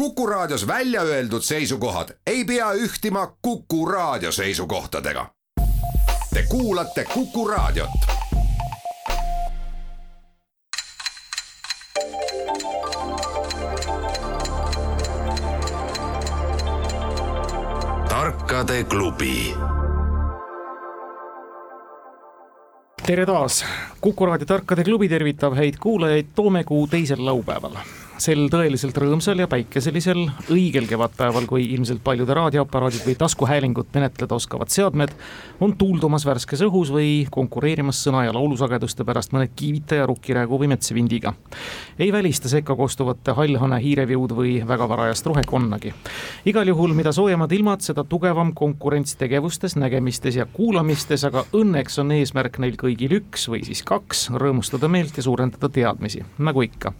Kuku Raadios välja öeldud seisukohad ei pea ühtima Kuku Raadio seisukohtadega. Te kuulate Kuku Raadiot. tarkade klubi tere taas, Kuku raadio Tarkade klubi tervitab häid kuulajaid toomekuu teisel laupäeval sel tõeliselt rõõmsal ja päikeselisel õigel kevadpäeval, kui ilmselt paljude raadioaparaadid või taskuhäälingut menetleda oskavad seadmed on tuuldumas värskes õhus või konkureerimas sõna- ja laulusageduste pärast mõne kiivitaja, rukkiräägu või metsavindiga. ei välista sekka kostuvate hallhane hiireviud või väga varajast rohekonnagi. igal juhul, mida soojemad ilmad, seda tugevam konkurents tegevustes, nägemistes ja kuulamistes, aga õnneks on eesmärk neil kõigil üks või siis kaks, rõõmustada meelt ja suurendada teadmisi, nagu ikka.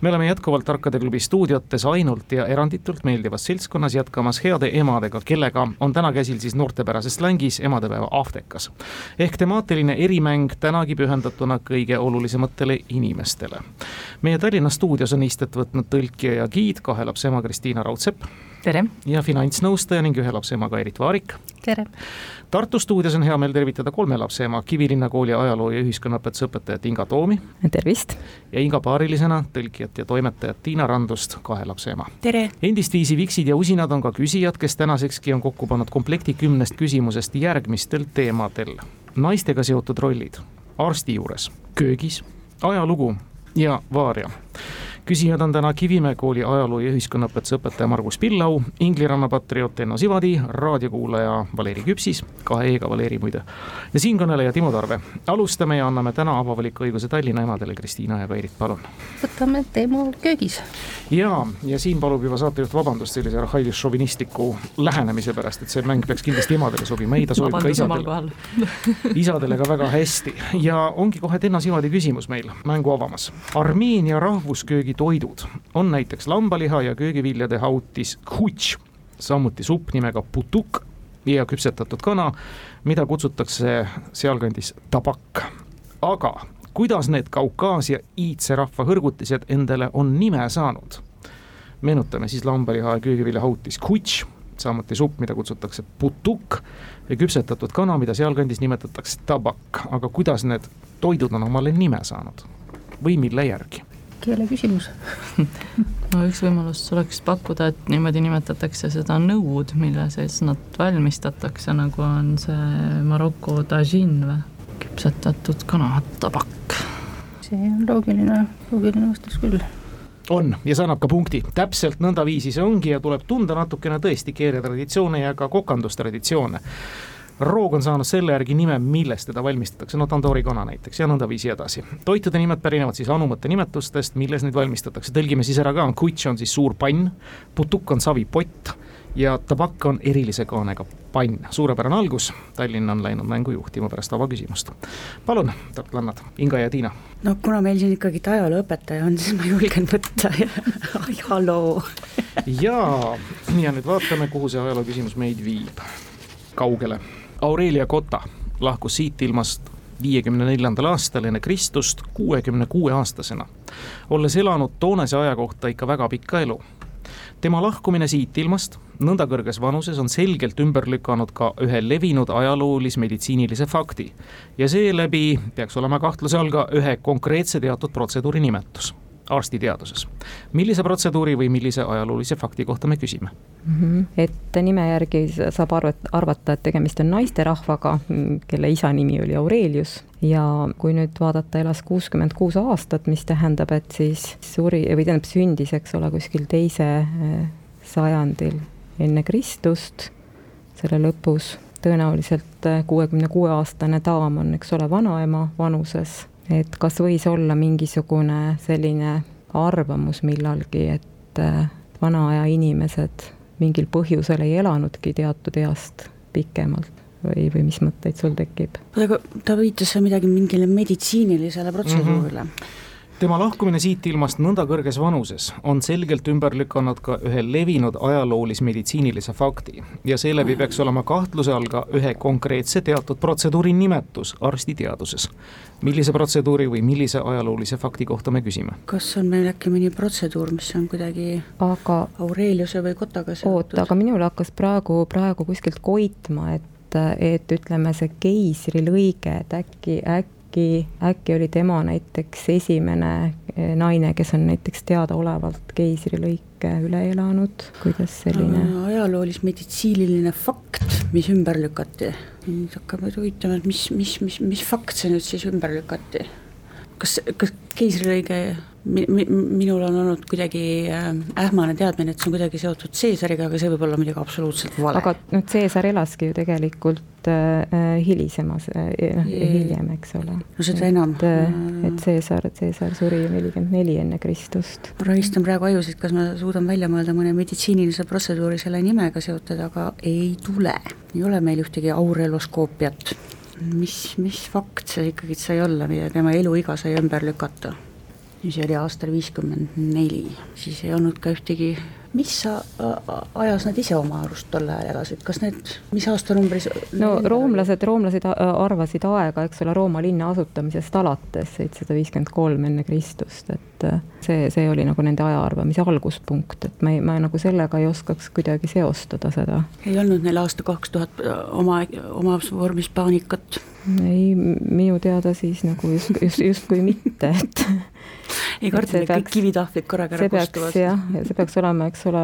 me oleme jätkuvalt jätkuvalt Tarkade klubi stuudiotes ainult ja eranditult meeldivas seltskonnas jätkamas heade emadega, kellega on täna käsil siis noortepärases slängis emadepäeva aftekas. ehk temaatiline erimäng tänagi pühendatuna kõige olulisematele inimestele. meie Tallinna stuudios on istet võtnud tõlkija ja giid, kahe lapse ema Kristiina Raudsepp. Tere! ja finantsnõustaja ning ühe lapse ema Kairit Vaarik. tere! Tartu stuudios on hea meel tervitada kolme lapse ema, Kivilinna kooli ajaloo ja ühiskonnaõpetuse õpetajat Inga Toomi. tervist! ja Inga paarilisena tõlkijat ja toimetajat Tiina Randust, kahe lapse ema. tere! endist viisi viksid ja usinad on ka küsijad, kes tänasekski on kokku pannud komplekti kümnest küsimusest järgmistel teemadel. naistega seotud rollid, arsti juures, köögis, ajalugu ja vaaria küsijad on täna Kivimäe kooli ajaloo ja ühiskonnaõpetuse õpetaja Margus Pillau, Ingliranna patrioot Enno Sivadi, raadiokuulaja Valeri Küpsis, kahe E-ga Valeri muide, ja siinkõneleja Timo Tarve. alustame ja anname täna avavaliku õiguse Tallinna emadele, Kristiina ja Kairit, palun. võtame teema köögis. ja, ja siin palub juba saatejuht vabandust sellise arhailis-šovinistliku lähenemise pärast, et see mäng peaks kindlasti emadele sobima, ei ta sobib ka isadele. isadele ka väga hästi ja ongi kohe Enno Sivadi küsimus meil mängu avamas. Armeenia rahvusköögi toidud on näiteks lambaliha ja köögiviljade hautis hutš, samuti supp nimega putuk ja küpsetatud kana, mida kutsutakse sealkandis tabak. aga kuidas need Kaukaasia iidse rahva hõrgutised endale on nime saanud? meenutame siis lambaliha ja köögivilja hautis hutš, samuti supp, mida kutsutakse putuk ja küpsetatud kana, mida sealkandis nimetatakse tabak, aga kuidas need toidud on omale nime saanud või mille järgi? Keele küsimus. No üks võimalus oleks pakkuda, et niimoodi nimetatakse seda nõud, mille sees nad valmistatakse, nagu on see Maroko tagin või, küpsetatud kanatabak. see on loogiline, loogiline vastus küll. On ja see annab ka punkti, täpselt nõndaviisi see ongi ja tuleb tunda natukene tõesti keeletraditsioone ja ka kokandustraditsioone roog on saanud selle järgi nime, millest teda valmistatakse, no tandoori kana näiteks ja nõndaviisi edasi. toitude nimed pärinevad siis anumate nimetustest, milles neid valmistatakse, tõlgime siis ära ka, kutš on siis suur pann, putuk on savipott ja tabak on erilise kaanega pann. suurepärane algus, Tallinn on läinud mängu juhtima pärast avaküsimust. palun, tartlannad, Inga ja Tiina. no kuna meil siin ikkagi ajalooõpetaja on, siis ma julgen võtta ajaloo jaa, ja nüüd vaatame, kuhu see ajaloo küsimus meid viib. kaugele Aurelia Cotta lahkus siit ilmast viiekümne neljandal aastal enne Kristust kuuekümne kuue aastasena, olles elanud toonase aja kohta ikka väga pikka elu. tema lahkumine siit ilmast nõnda kõrges vanuses on selgelt ümber lükanud ka ühe levinud ajaloolis-meditsiinilise fakti. Ja seeläbi peaks olema kahtluse all ka ühe konkreetse teatud protseduuri nimetus arstiteaduses. millise protseduuri või millise ajaloolise fakti kohta me küsime mm? -hmm. et nime järgi saab arvata, arvata, et tegemist on naisterahvaga, kelle isa nimi oli Aurelius ja kui nüüd vaadata, elas kuuskümmend kuus aastat, mis tähendab, et siis suri või tähendab sündis, eks ole, kuskil teise eh, sajandil enne Kristust, selle lõpus tõenäoliselt eh, kuuekümne kuue aastane daam on, eks ole, vanaema vanuses et kas võis olla mingisugune selline arvamus millalgi, et äh, vana aja inimesed mingil põhjusel ei elanudki teatud east pikemalt või, või mis mõtteid sul tekib? aga ta viitas seal midagi mingile meditsiinilisele protseduurile mm. -hmm tema lahkumine siit ilmast nõnda kõrges vanuses on selgelt ümber lükanud ka ühe levinud ajaloolis-meditsiinilise fakti ja seeläbi peaks olema kahtluse all ka ühe konkreetse teatud protseduuri nimetus arstiteaduses. millise protseduuri või millise ajaloolise fakti kohta me küsime? kas on meil äkki mõni protseduur, mis on kuidagi aga Aureliuse või Kotaga oota, seotud? aga minul hakkas praegu, praegu kuskilt koitma, et, et ütleme, see keisrilõige, et äkki, äkki, äkki oli tema näiteks esimene eh, naine, kes on näiteks teadaolevalt keisrilõike üle elanud, kuidas selline ajaloolis-meditsiiniline fakt, mis ümber lükati. nüüd hakkab nüüd huvitama, et mis, mis, mis, mis fakt see nüüd siis ümber lükati? kas, kas keisrilõige minul on olnud kuidagi äh, ähmane teadmine, et see on kuidagi seotud Caesariga, aga see võib olla muidugi absoluutselt vale. aga noh, Caesar elaski ju tegelikult äh, hilisemas äh,, noh hiljem, eks ole. no seda enam. et, äh, et Caesar, Caesar suri ju nelikümmend neli enne Kristust. ma rahistan praegu ajusid, kas ma suudan välja mõelda mõne meditsiinilise protseduuri selle nimega seotud, aga ei tule. ei ole meil ühtegi aureloskoopiat. mis, mis fakt see ikkagi sai olla, mida tema eluiga sai ümber lükata? Mis oli aastal viiskümmend neli, siis ei olnud ka ühtegi, mis ajas nad ise oma arust tol ajal elasid, kas need, mis aastanumbris no roomlased, roomlased arvasid aega, eks ole, Rooma linna asutamisest alates, seitsesada viiskümmend kolm enne Kristust, et äh, see, see oli nagu nende aja arvamise alguspunkt, et ma ei, ma nagu sellega ei oskaks kuidagi seostada seda. ei olnud neil aasta kaks tuhat oma, omas vormis paanikat? ei, minu teada siis nagu just, just, justkui mitte, et ei see et kõik kivitahvlid korraga ära kustuvad? jah, see peaks olema, eks ole,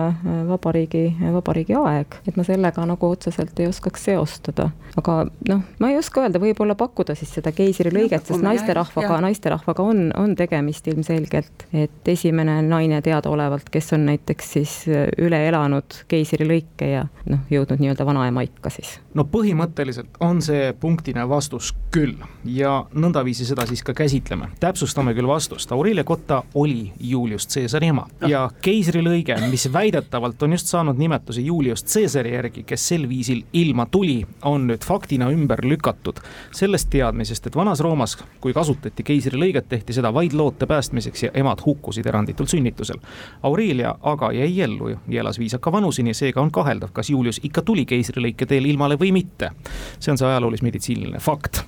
vabariigi, vabariigi aeg, et ma sellega nagu otseselt ei oskaks seostada. aga noh, ma ei oska öelda, võib-olla pakkuda siis seda keisrilõiget, sest naisterahvaga, naisterahvaga on, on tegemist ilmselgelt, et esimene naine teadaolevalt, kes on näiteks siis üle elanud keisrilõike ja noh, jõudnud nii-öelda vanaema ikka siis. no põhimõtteliselt on see punktine vastus küll ja nõndaviisi seda siis ka käsitleme. täpsustame küll vastust, Aurelia Cotta oli Julius Caesari ema ja keisrilõige, mis väidetavalt on just saanud nimetuse Julius Caesari järgi, kes sel viisil ilma tuli, on nüüd faktina ümber lükatud. sellest teadmisest, et Vanas Roomas, kui kasutati keisrilõiget, tehti seda vaid loote päästmiseks ja emad hukkusid eranditult sünnitusel. Aurelia aga jäi ellu ja elas viisaka vanuseni, seega on kaheldav, kas Julius ikka tuli keisrilõike teel ilmale või mitte. see on see ajaloolis-meditsiiniline fakt.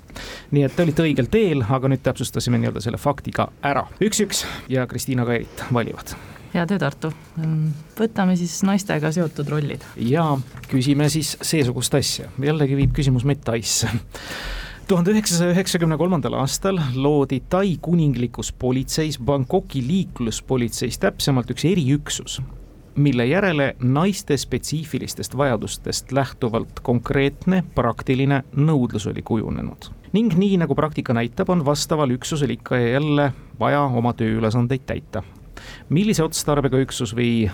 nii et te olite õigel teel, aga nüüd täpsustasime nii-öelda selle fakti ka ära. Üks-üks ja Kristiina Kairit valivad. hea töö, Tartu. võtame siis naistega seotud rollid. ja küsime siis seesugust asja, jällegi viib küsimus meid Taisse tuhande üheksasaja üheksakümne kolmandal aastal loodi Tai kuninglikus politseis, Bangkoki liikluspolitseis täpsemalt üks eriüksus, mille järele naiste spetsiifilistest vajadustest lähtuvalt konkreetne praktiline nõudlus oli kujunenud. Ning nii, nagu praktika näitab, on vastaval üksusel ikka ja jälle vaja oma tööülesandeid täita. millise otstarbega üksus või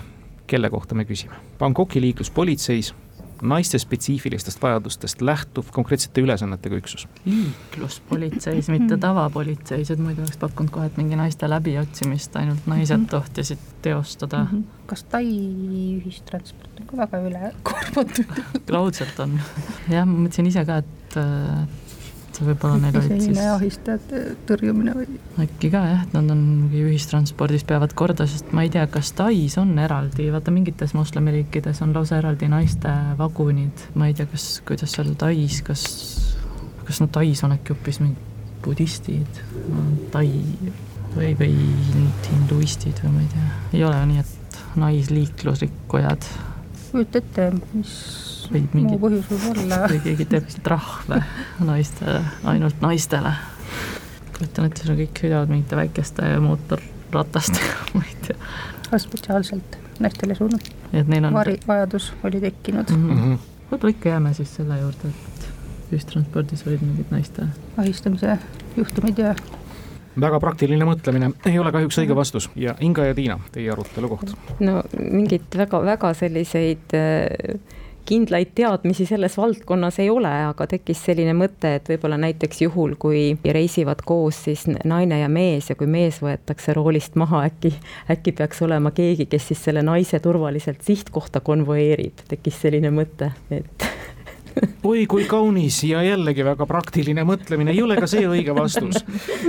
kelle kohta me küsime? Bangkoki liikluspolitseis naiste spetsiifilistest vajadustest lähtuv konkreetsete ülesannetega üksus. liikluspolitseis, mitte tavapolitseis, et muidu oleks pakkunud kohe, et mingi naiste läbiotsimist ainult naised tohtisid teostada. kas Tai ühistransport on ka väga ülekoormatud? raudselt on. jah, ma mõtlesin ise ka, et see võib-olla neil olid siis ahistajate tõrjumine või? äkki ka jah, et nad on mingi ühistranspordis peavad korda, sest ma ei tea, kas Tais on eraldi, vaata mingites moslemiriikides on lausa eraldi naiste vagunid, ma ei tea, kas, kuidas seal Tais, kas, kas nad Tais on äkki hoopis mingid budistid, Tai või, või hinduistid või ma ei tea, ei ole nii, et naisliiklusrikkujad. Kujuta ette, mis või muu mingi põhjus võib olla. või keegi teeb trahve naistele, ainult naistele. kujutan ette, seal kõik sõidavad mingite väikeste mootorratastega, ma ei tea. spetsiaalselt naistele suunatud et neil on vari, vajadus oli tekkinud mm. Mhm. -hmm. võib-olla ikka jääme siis selle juurde, et ühistranspordis olid mingid naiste ahistamise juhtumid ja väga praktiline mõtlemine, ei ole kahjuks õige vastus ja Inga ja Tiina, teie arutelu koht. no mingit väga-väga selliseid äh, kindlaid teadmisi selles valdkonnas ei ole, aga tekkis selline mõte, et võib-olla näiteks juhul, kui reisivad koos siis naine ja mees ja kui mees võetakse roolist maha, äkki, äkki peaks olema keegi, kes siis selle naise turvaliselt sihtkohta konvoeerib, tekkis selline mõte, et oi kui kaunis ja jällegi väga praktiline mõtlemine, ei ole ka see õige vastus.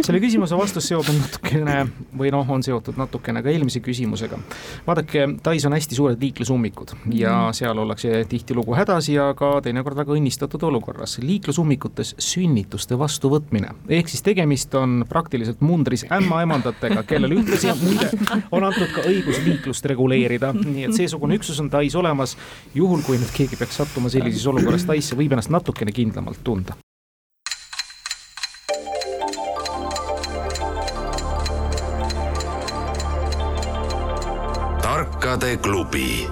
selle küsimuse vastus seotud natukene või noh, on seotud natukene ka eelmise küsimusega. vaadake, Tais on hästi suured liiklusummikud ja mm. seal ollakse tihtilugu hädas ja ka teinekord väga õnnistatud olukorras. liiklusummikutes sünnituste vastuvõtmine, ehk siis tegemist on praktiliselt mundris ämmaemandatega, kellele ühtlasi muide on antud ka õigus liiklust reguleerida, nii et seesugune üksus on Tais olemas. juhul, kui nüüd keegi peaks sattuma sellises olukorras Taisse, võib ennast natukene kindlamalt tunda. tarkade klubi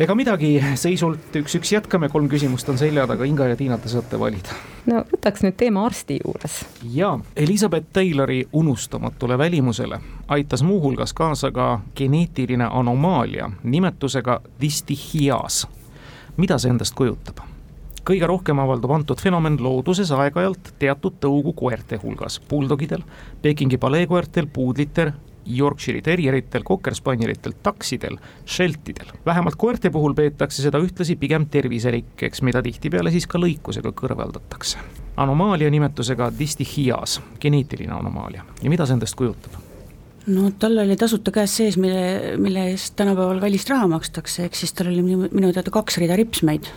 ega midagi, seisult üks-üks jätkame, kolm küsimust on selja taga, Inga ja Tiina, te saate valida. no võtaks nüüd teema arsti juures. ja Elizabeth Taylori unustamatule välimusele aitas muuhulgas kaasa ka geneetiline anomaalia nimetusega distihias. mida see endast kujutab? kõige rohkem avaldub antud fenomen looduses aeg-ajalt teatud tõugu koerte hulgas, buldogidel, Pekingi paleekoertel, puudlitel Yorkshire'i terjeritel, Cocker-Spanielitel, taksidel, šeltidel. vähemalt koerte puhul peetakse seda ühtlasi pigem terviserikkeks, mida tihtipeale siis ka lõikusega kõrvaldatakse. anomaalia nimetusega distihias, geneetiline anomaalia ja mida see endast kujutab? No tal oli tasuta käes sees, mille, mille eest tänapäeval kallist raha makstakse, ehk siis tal oli minu, minu teada kaks rida ripsmeid.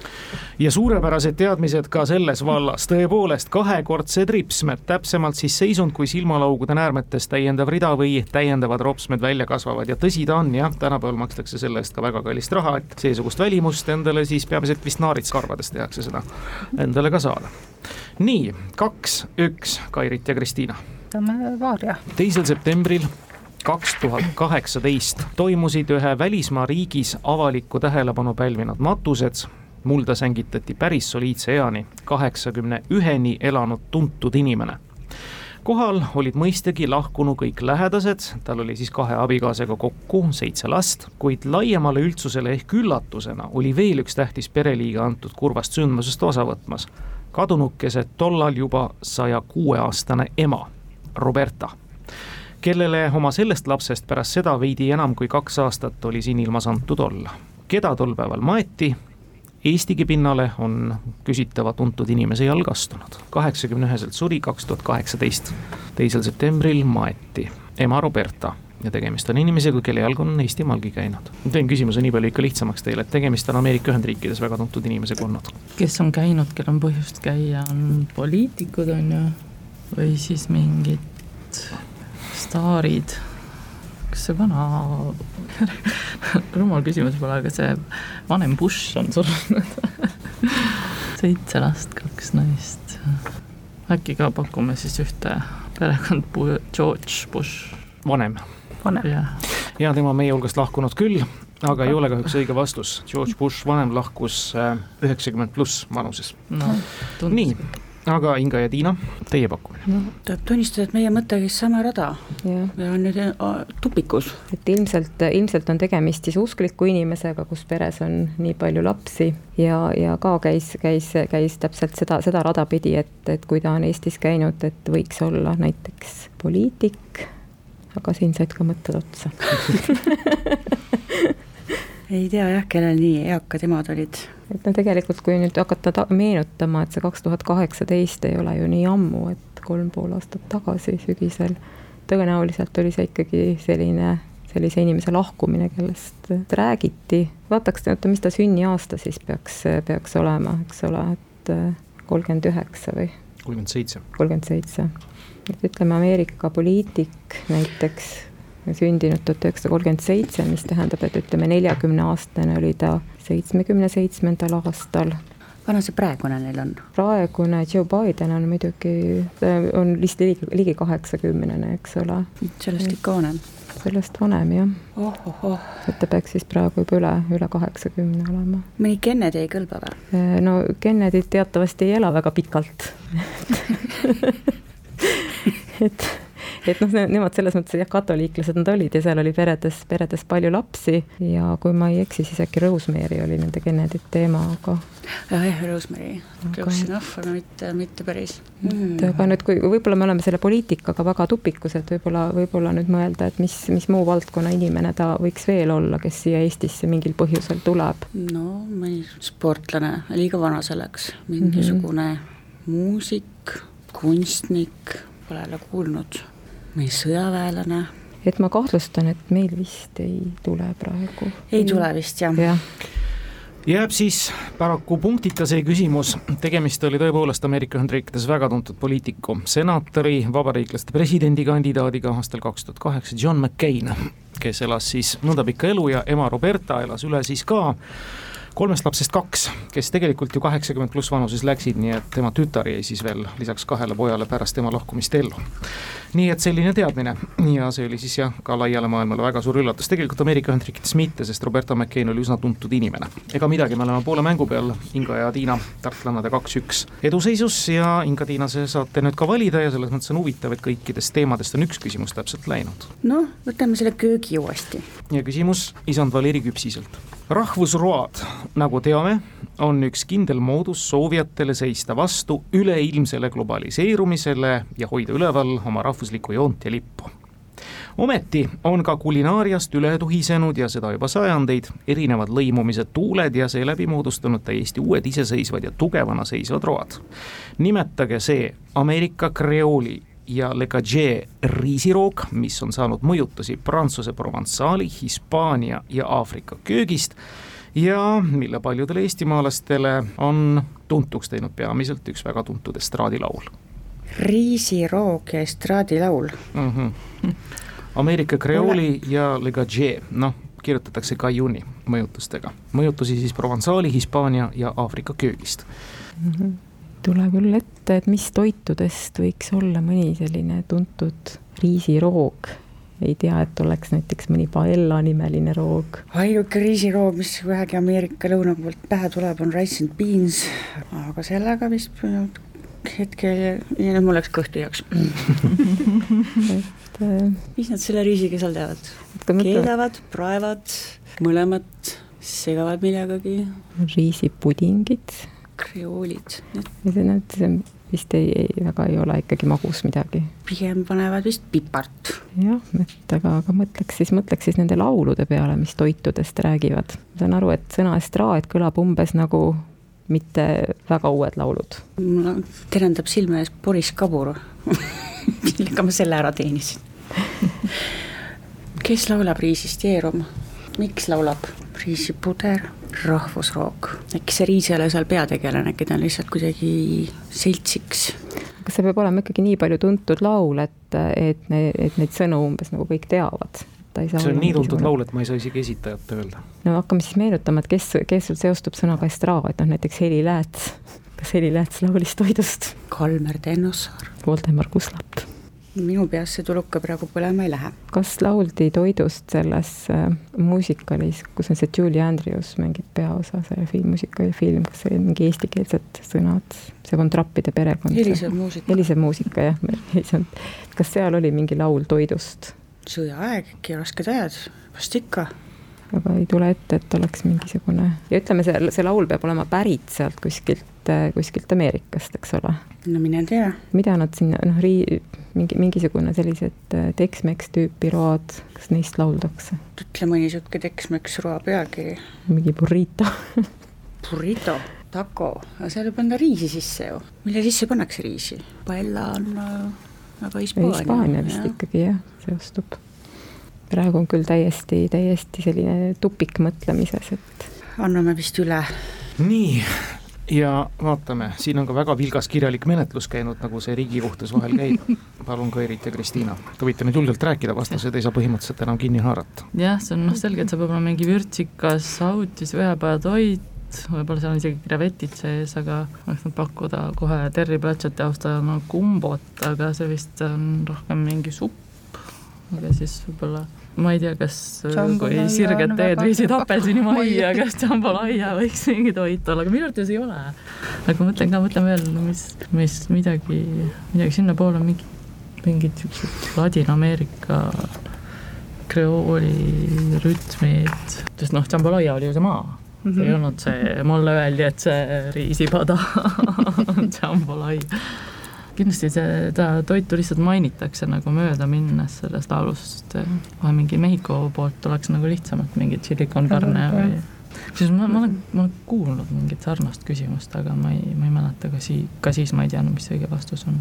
ja suurepärased teadmised ka selles vallas, tõepoolest kahekordsed ripsmed, täpsemalt siis seisund, kui silmalaugude näärmetes täiendav rida või täiendavad ropsmed välja kasvavad ja tõsi ta on jah, tänapäeval makstakse selle eest ka väga kallist raha, et seesugust välimust endale siis peamiselt vist naaritskarvades tehakse seda endale ka saada. nii, kaks, üks, Kairit ja Kristiina. võtame Vaarja. teisel septembril kaks tuhat kaheksateist toimusid ühe välismaa riigis avalikku tähelepanu pälvinud matused. mulda sängitati päris soliidse eani, kaheksakümne üheni elanud tuntud inimene kohal olid mõistagi lahkunu kõik lähedased, tal oli siis kahe abikaasaga kokku seitse last, kuid laiemale üldsusele ehk üllatusena oli veel üks tähtis pereliige antud kurvast sündmusest osa võtmas. kadunukese tollal juba saja kuue aastane ema, Roberta kellele oma sellest lapsest pärast seda veidi enam kui kaks aastat oli siin ilmas antud olla. keda tol päeval maeti? Eestigi pinnale on küsitava tuntud inimese jalg astunud. kaheksakümne üheselt suri kaks tuhat kaheksateist, teisel septembril maeti ema Roberta ja tegemist on inimesega, kelle jalg on Eestimaalgi käinud. teen küsimuse nii palju ikka lihtsamaks teile, et tegemist on Ameerika Ühendriikides väga tuntud inimesega olnud. kes on käinud, kellel on põhjust käia, on poliitikud, on ju, või siis mingid staarid, kas see vana rumal küsimus pole, aga see vanem Bush on surnud seitse last, kaks naist. äkki ka pakume siis ühte perekond George Bush. vanem. vanem. ja tema meie hulgast lahkunud küll, aga ei ole kahjuks õige vastus. George Bush vanem lahkus äh, üheksakümmend pluss vanuses no,. nii aga Inga ja Tiina, teie pakkumine no,? tuleb tunnistada, et meie mõte käis sama rada ja, ja on nüüd tupikus. et ilmselt, ilmselt on tegemist siis uskliku inimesega, kus peres on nii palju lapsi ja, ja ka käis, käis, käis täpselt seda, seda rada pidi, et, et kui ta on Eestis käinud, et võiks olla näiteks poliitik, aga siin said ka mõtted otsa ei tea jah, kellel nii eakad emad olid. et no tegelikult, kui nüüd hakata ta-, meenutama, et see kaks tuhat kaheksateist ei ole ju nii ammu, et kolm pool aastat tagasi sügisel, tõenäoliselt oli see ikkagi selline, sellise inimese lahkumine, kellest räägiti. vaataks, oota, mis ta sünniaasta siis peaks, peaks olema, eks ole, et kolmkümmend üheksa või? kolmkümmend seitse. kolmkümmend seitse. et ütleme, Ameerika poliitik näiteks sündinud tuhat üheksasada kolmkümmend seitse, mis tähendab, et ütleme, neljakümneaastane oli ta seitsmekümne seitsmendal aastal vana see praegune neil on? praegune Joe Biden on muidugi, on vist ligi, ligi kaheksakümnene, eks ole. sellest ikka vanem? sellest vanem jah oh,. Oh, oh. et ta peaks siis praegu juba üle, üle kaheksakümne olema. mõni Kennedy ei kõlba või? Äh, no Kennedy teatavasti ei ela väga pikalt et et noh, nemad selles mõttes jah, katoliiklased nad olid ja seal oli peredes, peredes palju lapsi ja kui ma ei eksi, siis äkki Rosemary oli nende Kennedy't teema, aga jah, jah, Rosemary, close enough, aga mitte, mitte päris. mm.. aga nüüd, kui võib-olla me oleme selle poliitikaga väga tupikus, et võib-olla, võib-olla nüüd mõelda, et mis, mis muu valdkonna inimene ta võiks veel olla, kes siia Eestisse mingil põhjusel tuleb? no mõni sportlane, liiga vana selleks, mingisugune mm -hmm. muusik, kunstnik, pole jälle kuulnud, mõni sõjaväelane. Et ma kahtlustan, et meil vist ei tule praegu. ei tule vist jah. Ja jääb siis paraku punktita see küsimus, tegemist oli tõepoolest Ameerika Ühendriikides väga tuntud poliitiku, senatori, vabariiklaste presidendikandidaadiga aastal kaks tuhat kaheksa, John McCain, kes elas siis nõnda pikka elu ja ema Roberta elas üle siis ka kolmest lapsest kaks, kes tegelikult ju kaheksakümmend pluss vanuses läksid, nii et tema tütar jäi siis veel lisaks kahele pojale pärast tema lahkumist ellu. nii et selline teadmine ja see oli siis jah, ka laiale maailmale väga suur üllatus, tegelikult Ameerika Ühendriikides mitte, sest Roberta McCain oli üsna tuntud inimene. ega midagi, me oleme poole mängu peal, Inga ja Tiina, tartlannade kaks-üks eduseisus ja Inga-Tiina, see saate nüüd ka valida ja selles mõttes on huvitav, et kõikidest teemadest on üks küsimus täpselt läinud. noh, võtame selle köögi uuesti. ja küsimus isand Valeri Küpsiselt rahvusroad, nagu teame, on üks kindel moodus soovijatele seista vastu üleilmsele globaliseerumisele ja hoida üleval oma rahvuslikku joont ja lippu. ometi on ka kulinaariast üle tuhisenud ja seda juba sajandeid erinevad lõimumised tuuled ja seeläbi moodustanud täiesti uued iseseisvad ja tugevana seisvad road. nimetage see Ameerika kreooli ja Le Cagé riisiroog, mis on saanud mõjutusi Prantsuse Provençaali, Hispaania ja Aafrika köögist ja mille paljudele eestimaalastele on tuntuks teinud peamiselt üks väga tuntud estraadilaul. riisiroog ja estraadilaul mm. -hmm. Ameerika kreooli ja Le Cagé, noh, kirjutatakse Cajuni mõjutustega, mõjutusi siis Provençaali, Hispaania ja Aafrika köögist mm. -hmm tule küll ette, et mis toitudest võiks olla mõni selline tuntud riisiroog. ei tea, et oleks näiteks mõni paella nimeline roog. ainuke riisiroog, mis vähegi Ameerika lõuna poolt pähe tuleb, on rice and beans, aga sellega vist hetkel, mul läks kõht tühjaks et äh, mis nad selle riisiga seal teevad? keedavad, praevad, mõlemat segavad millegagi. riisipudingid kreoolid. ja see see vist ei, ei, väga ei ole ikkagi magus midagi. pigem panevad vist pipart. jah, et aga, aga mõtleks siis, mõtleks siis nende laulude peale, mis toitudest räägivad. ma saan aru, et sõna estraad kõlab umbes nagu mitte väga uued laulud. mul terendab silme ees Boris Kabur millega ma selle ära teenisin kes laulab riisist Jeerum? miks laulab? riisipuder, rahvusrook, äkki see Riis ei ole seal peategelane, äkki ta on lihtsalt kuidagi seltsiks? kas see peab olema ikkagi nii palju tuntud laul, et, et, et neid sõnu umbes nagu kõik teavad? see on nii tuntud laul, et ma ei saa isegi esitajat öelda. no hakkame siis meenutama, et kes, kes sul seostub sõnaga estraad, noh näiteks Heli Lääts. kas Heli Lääts laulis toidust? Kalmer Tennossaar. Voldemar Kuslap minu peas see tuluka praegu põlema ei lähe. kas lauldi toidust selles äh, muusikalis, kus on see Julie Andrews mängib peaosa, see film, muusikaali film, kas see oli mingi eestikeelsed sõnad, see Von Trappide perekond? helisev muusika. helisev muusika jah, heliseb. kas seal oli mingi laul toidust? sõjaaeg, äkki rasked ajad, vast ikka aga ei tule ette, et oleks mingisugune ja ütleme, see, see laul peab olema pärit sealt kuskilt, kuskilt Ameerikast, eks ole. no mine tea. mida nad sinna, noh, rii-, mingi, mingisugune sellised äh, Tex-Mex tüüpi road, kas neist lauldakse? ütle mõni sihuke Tex-Mex roa pealkiri. mingi burrito Burrito, taco, aga seal ei panda riisi sisse ju. mille sisse pannakse riisi? Paella on äh, väga Hispaania. Hispaania vist ja. ikkagi jah, seostub praegu on küll täiesti, täiesti selline tupik mõtlemises, et. anname vist üle. nii, ja vaatame, siin on ka väga vilgas kirjalik menetlus käinud, nagu see Riigikohtus vahel käib. palun, Kairit ja Kristiina, te võite nüüd julgelt rääkida, vastased ei saa põhimõtteliselt enam kinni haarata. jah, see on noh, selge, et see peab olema mingi vürtsikas autis, ühepajatoit, võib-olla seal on isegi krevetid sees, aga oleks nad pakkuda kohe Terry Pratchetti austajana kumbot, aga see vist on rohkem mingi supp aga siis võib-olla ma ei tea, kas kui sirget teed viisid apelsinimajja, kas jambalaya võiks mingi toit olla, aga minu arvates ei ole. aga mõtlen ka, mõtlen veel, mis, mis midagi, midagi sinnapoole, mingi mingid siuksed Ladina-Ameerika kreooli rütmid, sest noh, jambalaya oli ju see maa mm, -hmm. ei olnud see, mulle öeldi, et see riisipada on jambalaya. Kindlasti seda toitu lihtsalt mainitakse nagu mööda minnes sellest laulust, kohe mingi Mehhiko poolt oleks nagu lihtsamalt mingi tšilli con carne või siis ma, ma olen, ma olen kuulnud mingit sarnast küsimust, aga ma ei, ma ei mäleta ka sii-, ka siis ma ei teadnud, mis õige vastus on.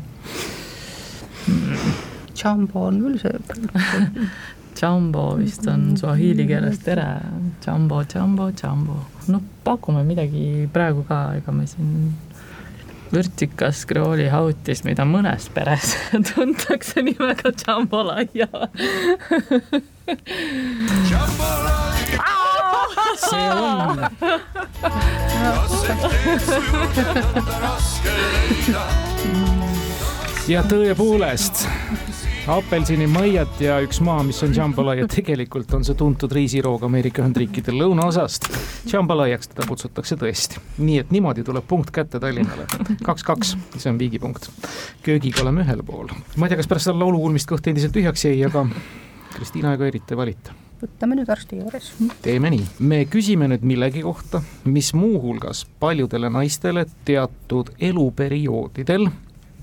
Jumbo on küll see Jumbo vist on suahiili keeles tere, jumbo, jumbo, jumbo. no pakume midagi praegu ka, ega me siin vürtsikas kreooli hautis, mida mõnes peres tuntakse nimega jambalaya. see on ja tõepoolest, apelsinimõied ja üks maa, mis on jambalaya, tegelikult on see tuntud riisiroog Ameerika Ühendriikide lõunaosast. Jambalaiaks teda kutsutakse tõesti, nii et niimoodi tuleb punkt kätte Tallinnale. kaks-kaks, see on viigipunkt. köögiga oleme ühel pool. ma ei tea, kas pärast seda laulu kuulmist kõht endiselt tühjaks jäi, aga Kristiina, ega eriti ei valita võtame nüüd arsti juures. teeme nii, me küsime nüüd millegi kohta, mis muuhulgas paljudele naistele teatud eluperioodidel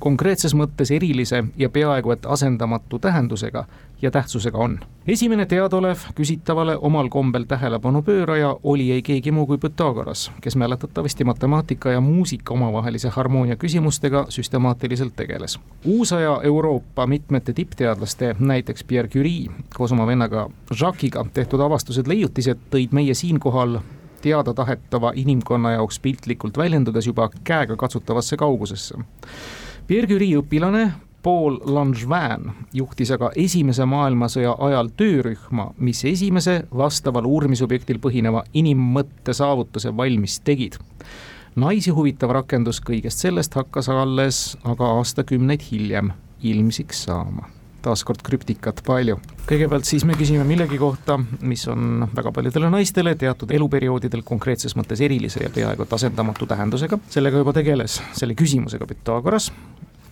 konkreetses mõttes erilise ja peaaegu et asendamatu tähendusega ja tähtsusega on. esimene teadaolev küsitavale omal kombel tähelepanu pööraja oli ei keegi muu kui Pythagoras, kes mäletatavasti matemaatika ja muusika omavahelise harmoonia küsimustega süstemaatiliselt tegeles. uusaja Euroopa mitmete tippteadlaste, näiteks Pierre Curie koos oma vennaga Jacques'iga tehtud avastused, leiutised tõid meie siinkohal teada tahetava inimkonna jaoks piltlikult väljendudes juba käegakatsutavasse kaugusesse. Pierre Curie õpilane Paul Langevin juhtis aga Esimese maailmasõja ajal töörühma, mis esimese vastaval uurimisobjektil põhineva inimmõtte saavutuse valmis tegid. naisi huvitav rakendus kõigest sellest hakkas alles aga aastakümneid hiljem ilmsiks saama taaskord krüptikat palju. kõigepealt siis me küsime millegi kohta, mis on väga paljudele naistele teatud eluperioodidel konkreetses mõttes erilise ja peaaegu et asendamatu tähendusega. sellega juba tegeles, selle küsimusega Pythagoras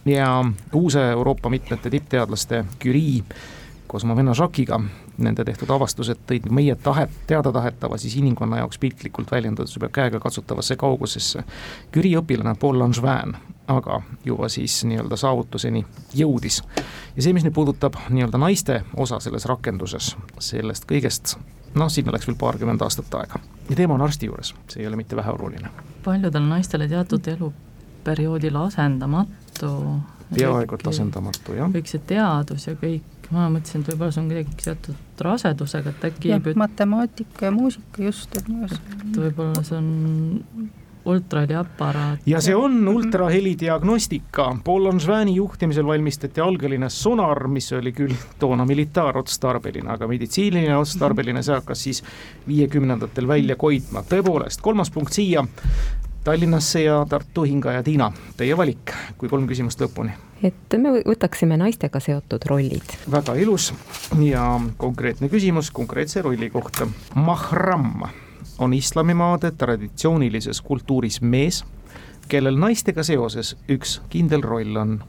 ja uuse Euroopa mitmete tippteadlaste Curie koos oma venna Jacques'iga, nende tehtud avastused tõid meie tahet, teadatahetava siis inimkonna jaoks piltlikult väljendudes juba käegakatsutavasse kaugusesse. Curie õpilane Paul Langevin aga juba siis nii-öelda saavutuseni jõudis. ja see, mis nüüd puudutab nii-öelda naiste osa selles rakenduses, sellest kõigest noh, sinna läks veel paarkümmend aastat aega ja teema on arsti juures, see ei ole mitte väheoluline. paljudele naistele teatud eluperioodil asendamatu. peaaegu et asendamatu, jah. kõik see teadus ja kõik, ma mõtlesin, et võib-olla see on kuidagi seotud rasedusega, et äkki jah, matemaatika ja muusika just, et minu arust. et võib-olla see on ultraheliaparaat. ja see on ultrahelidiagnostika. Paul Langevini juhtimisel valmistati algeline sonar, mis oli küll toona militaarotstarbeline, aga meditsiiniline otstarbeline, see hakkas siis viiekümnendatel välja koitma. tõepoolest, kolmas punkt siia. Tallinnasse ja Tartu hingaja Tiina, teie valik, kui kolm küsimust lõpuni. et me võtaksime naistega seotud rollid. väga ilus ja konkreetne küsimus konkreetse rolli kohta. Mahram on islamimaade traditsioonilises kultuuris mees, kellel naistega seoses üks kindel roll on.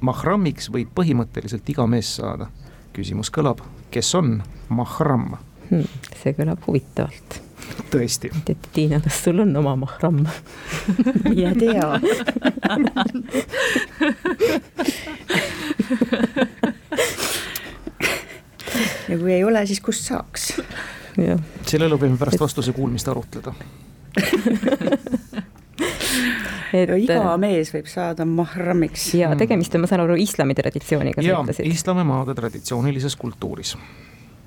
Mahramiks võib põhimõtteliselt iga mees saada. küsimus kõlab, kes on mahram hmm,? see kõlab huvitavalt. Tõesti. et Tiina, kas sul on oma mahram? mine tea ja kui ei ole, siis kust saaks? selle üle võime pärast vastuse kuulmist arutleda et iga mees võib saada mahramiks. ja tegemist on, ma saan aru, islami traditsiooniga. ja islamimaade traditsioonilises kultuuris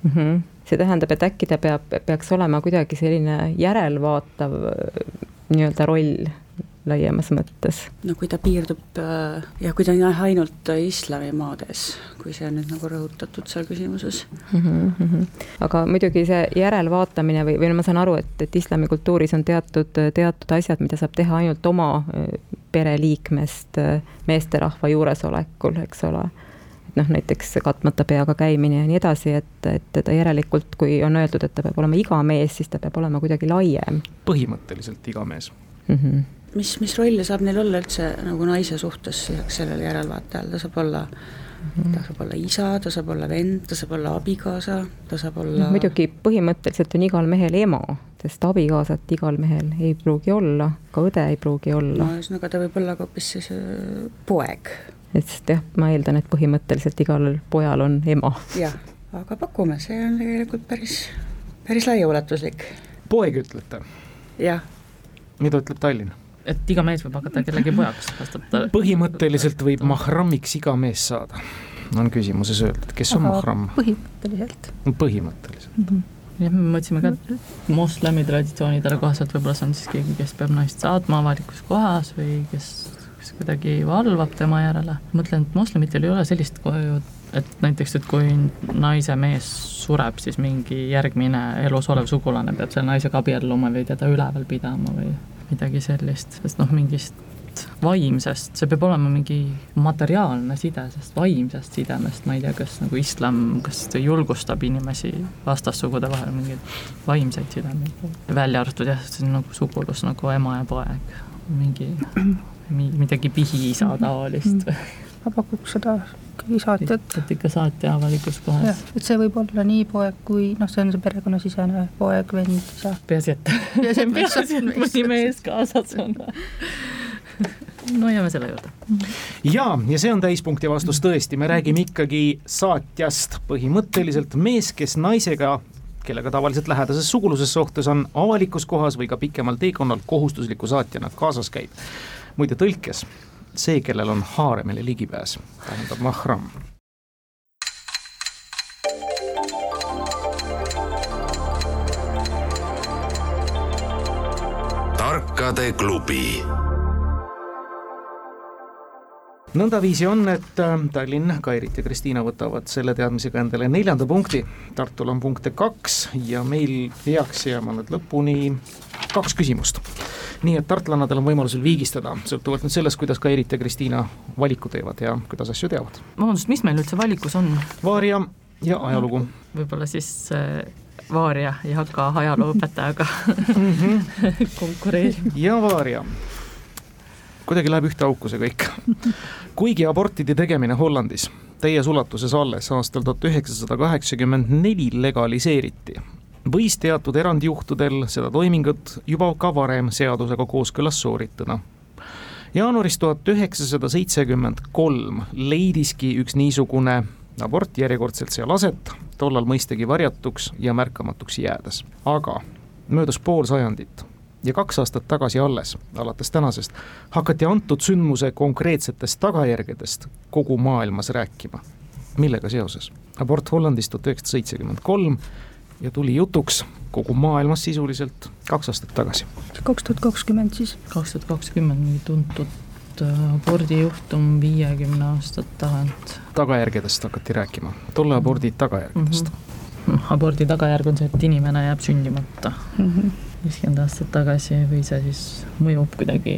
mm. -hmm. see tähendab, et äkki ta peab, peaks olema kuidagi selline järelvaatav nii-öelda roll laiemas mõttes. no kui ta piirdub ja kui ta on jah ainult islamimaades, kui see on nüüd nagu rõhutatud seal küsimuses mm. -hmm. aga muidugi see järelvaatamine või, või no ma saan aru, et, et islamikultuuris on teatud, teatud asjad, mida saab teha ainult oma pereliikmest meesterahva juuresolekul, eks ole et noh, näiteks katmata peaga käimine ja nii edasi, et, et teda järelikult, kui on öeldud, et ta peab olema iga mees, siis ta peab olema kuidagi laiem. põhimõtteliselt iga mees mm. -hmm mis, mis rolle saab neil olla üldse nagu naise suhtes lisaks sellele järelvaatajale, ta saab olla ta saab olla isa, ta saab olla vend, ta saab olla abikaasa, ta saab olla muidugi põhimõtteliselt on igal mehel ema, sest abikaasat igal mehel ei pruugi olla, ka õde ei pruugi olla no ühesõnaga ta võib olla ka hoopis siis äh, poeg, et sest jah, ma eeldan, et põhimõtteliselt igal pojal on ema. jah, aga pakume, see on tegelikult päris, päris laiaulatuslik, poeg ütlete, jah. mida ütleb Tallinn? et iga mees võib hakata kellegi pojaks, vastab ta. põhimõtteliselt võib mahramiks iga mees saada, on küsimuses öeldud, kes on Aga mahram? põhimõtteliselt põhimõtteliselt. jah, me mõtlesime ka, et moslemi traditsioonidele kohaselt võib-olla see on siis keegi, kes peab naist saatma avalikus kohas või kes kuidagi valvab tema järele. mõtlen, et moslemitel ei ole sellist koju, et näiteks, et kui naise mees sureb, siis mingi järgmine elus olev sugulane peab selle naisega abielluma või teda üleval pidama või midagi sellist, sest noh, mingist vaimsest, see peab olema mingi materiaalne side, sest vaimsest sidemest ma ei tea, kas nagu islam, kas ta julgustab inimesi vastassugude vahel mingeid vaimseid sidemeid, välja arvatud jah, see on nagu sugulus nagu ema ja poeg, mingi mi- midagi pihiisa taolist või? Ma pakuks seda ikkagi saatjat. et ikka saatja avalikus kohas, et see võib olla nii poeg kui noh, see on see perekonnasisene poeg, vend, isa. peaasi, et Peaasi, et mõni mees kaasas on no jääme selle juurde. Ja, ja see on täispunkti vastus tõesti, me räägime ikkagi saatjast, põhimõtteliselt mees, kes naisega kellega tavaliselt lähedases suguluses suhtes on avalikus kohas või ka pikemal teekonnal kohustusliku saatjana kaasas käib. Muide tõlkes, see, kellel on haaremile ligipääs, tähendab mahram. tarkade klubi nõndaviisi on, et äh, Tallinn, Kairit ja Kristiina võtavad selle teadmisega endale neljanda punkti. Tartul on punkte kaks ja meil peaks jääma nüüd lõpuni kaks küsimust. nii et tartlannadel on võimalusel viigistada, sõltuvalt nüüd sellest, kuidas Kairit ja Kristiina valiku teevad ja kuidas asju teavad. vabandust, mis meil üldse valikus on? Vaaria ja ajalugu. võib-olla siis äh, Vaaria ei hakka ajalooõpetajaga konkureerima. ja Vaaria. Kuidagi läheb ühte auku see kõik. kuigi abortide tegemine Hollandis täies ulatuses alles aastal tuhat üheksasada kaheksakümmend neli legaliseeriti, võis teatud erandjuhtudel seda toimingut juba ka varem seadusega kooskõlas sooritada. jaanuaris tuhat üheksasada seitsekümmend kolm leidiski üks niisugune abort järjekordselt seal aset, tollal mõistagi varjatuks ja märkamatuks jäädes, aga möödus pool sajandit ja kaks aastat tagasi alles, alates tänasest, hakati antud sündmuse konkreetsetest tagajärgedest kogu maailmas rääkima. millega seoses? abort Hollandis tuhat üheksasada seitsekümmend kolm ja tuli jutuks kogu maailmas sisuliselt kaks aastat tagasi. kaks tuhat kakskümmend siis. kaks tuhat kakskümmend mingi tuntud äh, abordijuhtum viiekümne aastat tagant. tagajärgedest hakati rääkima, tolle abordi tagajärgedest mm. Mhm. abordi tagajärg on see, et inimene jääb sündimata Mhm. Viiskümmend aastat tagasi või see siis mõjub kuidagi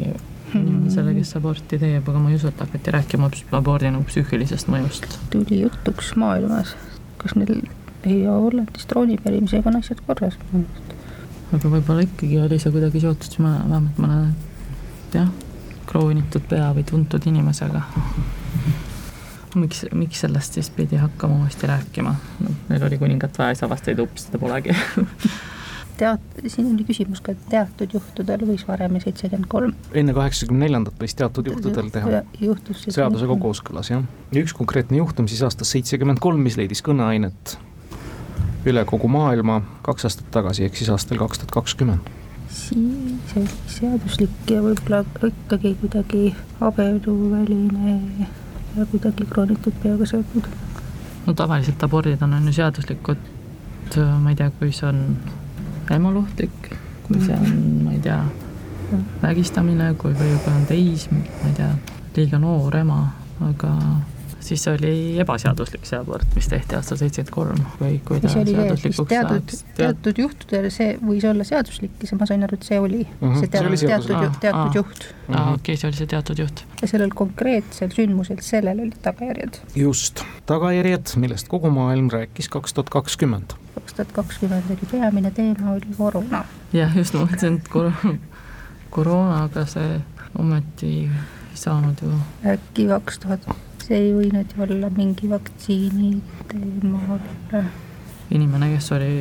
inimesele, kes aborti teeb, aga ma ei usu, et hakati rääkima abordi nagu psüühilisest mõjust. tuli jutuks maailmas, kas neil ei ole Hollandis troonipärimisega on asjad korras. aga võib-olla ikkagi oli see kuidagi seotud siis vähemalt mõne jah, kroonitud pea või tuntud inimesega. miks, miks sellest siis pidi hakkama uuesti rääkima no,? meil oli kuningat vaja, siis avastati, et ups, seda polegi. teat-, siin oli küsimus ka, et teatud juhtudel võis varem ja seitsekümmend kolm. enne kaheksakümne neljandat võis teatud juhtudel teha seadusega. kooskõlas jah, ja üks konkreetne juhtum siis aastast seitsekümmend kolm, mis leidis kõneainet üle kogu maailma kaks aastat tagasi, ehk siis aastal kaks tuhat kakskümmend. siis oli seaduslik ja võib-olla ikkagi kuidagi abieluväline ja kuidagi kroonitud peaga seotud. no tavaliselt abordid on, on ju seaduslikud, ma ei tea, kui see on emoluhtik, kui see on, ma ei tea, vägistamine, kui võib-olla on teism, ma ei tea, liiga noor ema, aga siis oli ebaseaduslik see abort, mis tehti aastal seitsekümmend kolm või kui ta see, seaduslikuks teatud teatud juhtudel see võis olla seaduslik see, ma sain aru, et see oli Mhm, see see oli teatud, teatud seaduslik., ju- teatud Aa. juht. okei, see oli see teatud juht. ja sellel konkreetsel sündmusel, sellel olid tagajärjed. just, tagajärjed, millest kogu maailm rääkis kaks tuhat kakskümmend. kaks tuhat kakskümmend oli peamine teema oli koroona. jah, just ma mõtlesin, et koroona, koroonaga see ometi ei saanud ju äkki kaks tuhat see ei võinud ju olla mingi vaktsiini teemal. inimene, kes oli,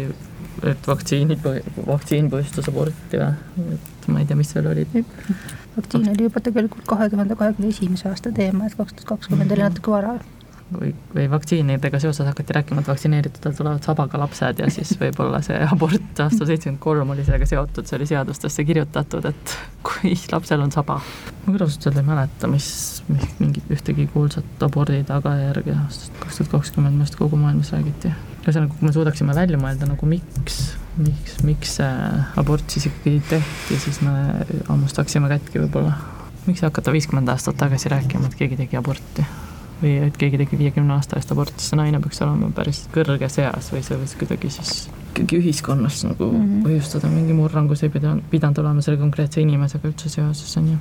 et vaktsiinid, vaktsiin põhjustas aborti või, et ma ei tea, mis veel olid. vaktsiin oli juba tegelikult kahe tuhande kahekümne esimese aasta teema, et kaks tuhat kakskümmend oli natuke vara või, või vaktsiinidega seoses hakati rääkima, et vaktsineeritutel tulevad sabaga lapsed ja siis võib-olla see abort aastal seitsekümmend kolm oli sellega seotud, see oli seadustesse kirjutatud, et kui lapsel on saba. ma öelda ei mäleta, mis, mis mingit ühtegi kuulsat abordi tagajärge aastast kaks tuhat kakskümmend arust kogu maailmas räägiti. ühesõnaga, kui me suudaksime välja mõelda nagu miks, miks, miks see abort siis ikkagi tehti, siis me hammustaksime kätki võib-olla. miks hakata viiskümmend aastat tagasi rääkima, et keegi tegi aborti või et keegi tegi viiekümne aasta eest aborti, see naine peaks olema päris kõrges eas või see võiks kuidagi siis ikkagi ühiskonnas nagu mm -hmm. põhjustada mingi murrangu, see ei pidanud, pidanud olema selle konkreetse inimesega üldse seoses, on ju.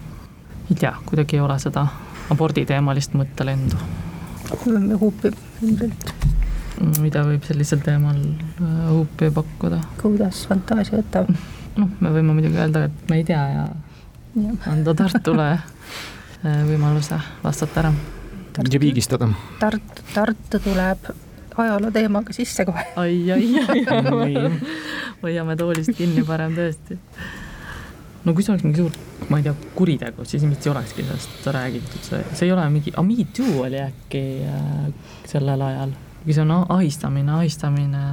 ei tea, kuidagi ei ole seda aborditeemalist mõttelendu. huupi ilmselt. mida võib sellisel teemal äh, huupi pakkuda? kuidas fantaasia võtab? noh, me võime muidugi öelda, et me ei tea ja, ja. anda Tartule äh, võimaluse vastata ära ja piigistada. Tartu, Tartu tuleb ajaloo teemaga sisse kohe. ai, ai, ai, hoiame toolist kinni parem tõesti. no kui see oleks mingi suur, ma ei tea, kuritegu, siis ilmselt ei olekski sellest räägitud, see, see ei ole mingi, aga Me Too oli äkki äh, sellel ajal, kui see on ahistamine, ahistamine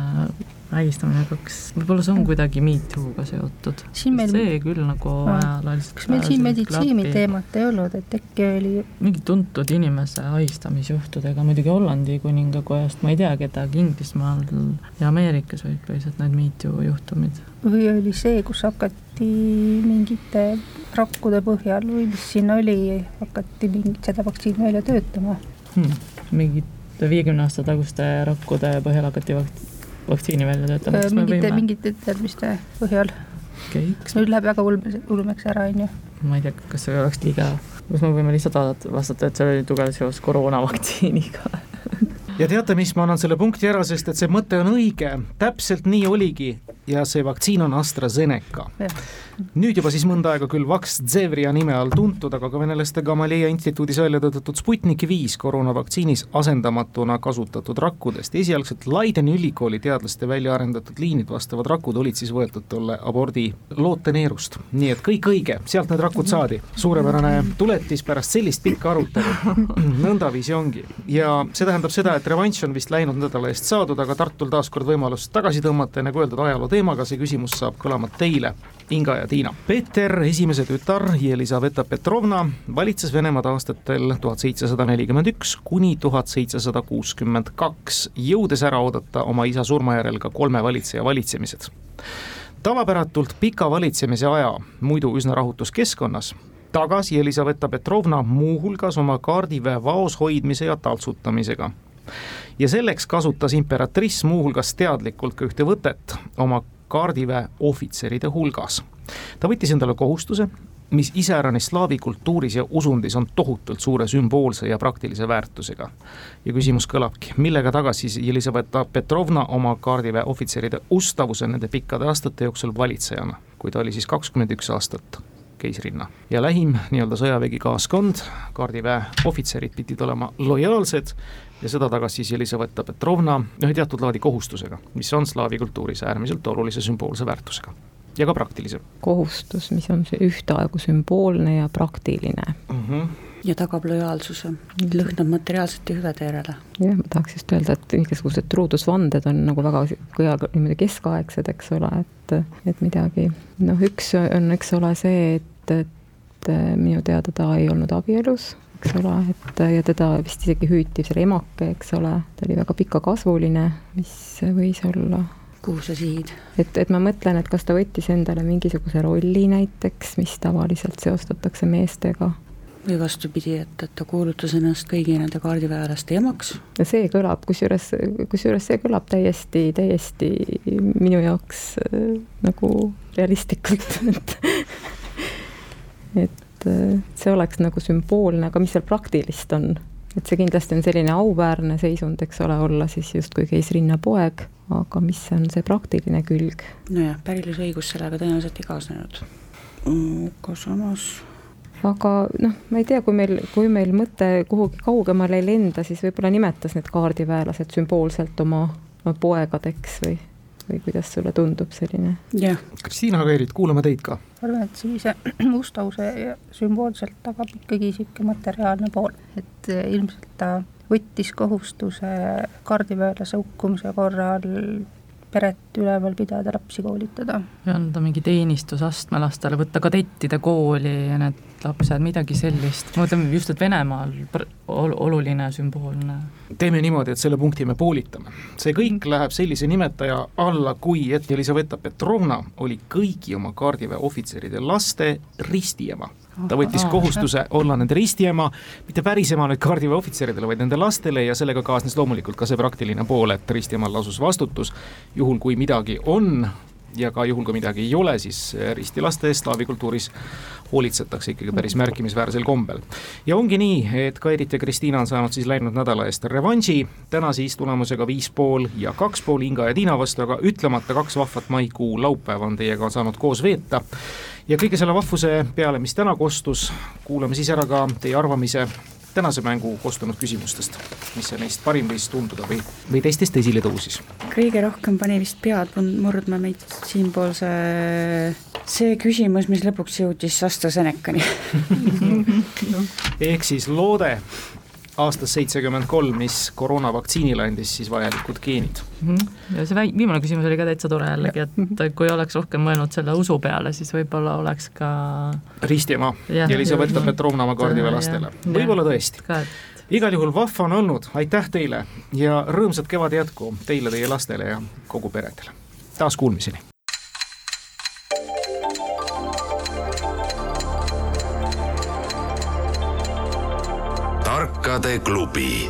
vägistamine kaks, võib-olla see on kuidagi Me Too'ga seotud. Meil... see küll nagu ajalooliselt kas meil siin meditsiini teemat ei olnud, et äkki oli mingi tuntud inimese ahistamisjuhtudega, muidugi Hollandi kuningakojast, ma ei tea kedagi, Inglismaal ja Ameerikas olid põhiliselt need Me Too juhtumid. või oli see, kus hakati mingite rakkude põhjal või mis siin oli, hakati mingit seda vaktsiini välja töötama hmm.? mingite viiekümne aasta taguste rakkude põhjal hakati vakt-, vaktsiini välja töötama, võime? mingite teadmiste põhjal okay,. kas nüüd läheb väga ulme, ulmeks ära, on ju. ma ei tea, kas see oleks liiga, kas me võime lihtsalt vaadata, vastata, et seal oli tugev seos koroonavaktsiiniga ja teate, mis, ma annan selle punkti ära, sest et see mõte on õige, täpselt nii oligi ja see vaktsiin on AstraZeneca. Nüüd juba siis mõnda aega küll Vax-Zevria nime all tuntud, aga ka venelaste Gamaleya instituudis välja töötatud Sputnik viis koroonavaktsiinis asendamatuna kasutatud rakkudest. esialgselt Leideni ülikooli teadlaste välja arendatud liinid vastavad rakud olid siis võetud tolle abordi looteneerust. nii et kõik õige, sealt need rakud saadi. suurepärane tuletis pärast sellist pikka arutelu. nõndaviisi ongi ja see tähendab seda, et revanš on vist läinud nädala eest saadud, aga Tartul taas kord võimalus tagasi tõmmata ja nagu öeldud, ajaloo teemaga see küsimus saab kõlama teile, Inga ja Tiina. Peeter, esimese tütar Jelisaveta Petrovna valitses Venemaad aastatel tuhat seitsesada nelikümmend üks kuni tuhat seitsesada kuuskümmend kaks, jõudes ära oodata oma isa surma järel ka kolme valitseja valitsemised. tavapäratult pika valitsemise aja muidu üsna rahutus keskkonnas tagas Jelisaveta Petrovna muuhulgas oma kaardiväe vaos hoidmise ja taltsutamisega ja selleks kasutas imperatriss muuhulgas teadlikult ka ühte võtet oma kaardiväe ohvitseride hulgas. ta võttis endale kohustuse, mis iseäranis slaavi kultuuris ja usundis on tohutult suure sümboolse ja praktilise väärtusega. ja küsimus kõlabki, millega tagas siis Jelisaveta Petrovna oma kaardiväe ohvitseride ustavuse nende pikkade aastate jooksul valitsejana, kui ta oli siis kakskümmend üks aastat keisrinna. ja lähim nii-öelda sõjavägi kaaskond, kaardiväe ohvitserid pidid olema lojaalsed ja seda tagas siis Jelisaveta Petrovna ühe teatud laadi kohustusega, mis on slaavi kultuuris äärmiselt olulise sümboolse väärtusega ja ka praktilise. kohustus, mis on ühtaegu sümboolne ja praktiline mm. -hmm ja tagab lojaalsuse, lõhnab materiaalsete hüvede järele. jah, ma tahaks just öelda, et igasugused truudusvanded on nagu väga niimoodi keskaegsed, eks ole, et, et midagi, noh, üks on, eks ole, see, et, et minu teada ta ei olnud abielus eks ole, et ja teda vist isegi hüütis remake, eks ole, ta oli väga pikakasvuline, mis võis olla kuhu sa sihid? et, et ma mõtlen, et kas ta võttis endale mingisuguse rolli näiteks, mis tavaliselt seostatakse meestega. või vastupidi, et, et ta kuulutas ennast kõigi nende kaardiväelaste emaks. see kõlab, kusjuures, kusjuures see kõlab täiesti, täiesti minu jaoks äh, nagu realistlikult, et et see oleks nagu sümboolne, aga mis seal praktilist on? et see kindlasti on selline auväärne seisund, eks ole, olla siis justkui keisrinna poeg, aga mis on see praktiline külg? nojah, pärilusõigus sellega tõenäoliselt ei kaasnenud. aga samas aga noh, ma ei tea, kui meil, kui meil mõte kuhugi kaugemale ei lenda, siis võib-olla nimetas need kaardiväelased sümboolselt oma poegadeks või, või kuidas sulle tundub selline? jah. Kristiina Kairit, kuulame teid ka. ma arvan, et sellise mustause sümboolselt tagab ikkagi niisugune materiaalne pool, et ilmselt ta võttis kohustuse kaardiväelase hukkumise korral peret üleval pidada, lapsi koolitada. ja anda mingi teenistusastme lastele, võtta kadettide kooli ja need lapsed, midagi sellist, ma mõtlen just, et Venemaal ol-, oluline, sümboolne. teeme niimoodi, et selle punkti me poolitame. see kõik läheb sellise nimetaja alla, kui et Elisaveta Petrovna oli kõigi oma kaardiväe ohvitseride laste ristiema ta võttis kohustuse olla nende ristiema, mitte päris ema nüüd kaardiväe ohvitseridele, vaid nende lastele ja sellega kaasnes loomulikult ka see praktiline pool, et ristiemal lasus vastutus, juhul kui midagi on ja ka juhul, kui midagi ei ole, siis ristilaste eest slaavi kultuuris hoolitsetakse ikkagi päris märkimisväärsel kombel. ja ongi nii, et Kairit ja Kristiina on saanud siis läinud nädala eest revanši, täna siis tulemusega viis pool ja kaks pool Inga ja Tiina vastu, aga ütlemata kaks vahvat maikuu laupäeva on teiega saanud koos veeta ja kõige selle vahvuse peale, mis täna kostus, kuulame siis ära ka teie arvamise tänase mängu kostunud küsimustest, mis see neist parim võis tunduda või, või teistest esile tõusis? kõige rohkem pani vist pead murdma meid siinpoolse see küsimus, mis lõpuks jõudis AstraZenecani ehk siis loode aastast seitsekümmend kolm, mis koroonavaktsiinile andis siis vajalikud geenid. -hmm. ja see viimane küsimus oli ka täitsa tore jällegi, et kui oleks rohkem mõelnud selle usu peale, siis võib-olla oleks ka ristiema ja Elisabetta Petrovna oma kaardiväe lastele, võib-olla tõesti. igal juhul vahva on olnud, aitäh teile ja rõõmsat kevade jätku teile, teie lastele ja kogu peredele. taas kuulmiseni. Tarkade klubi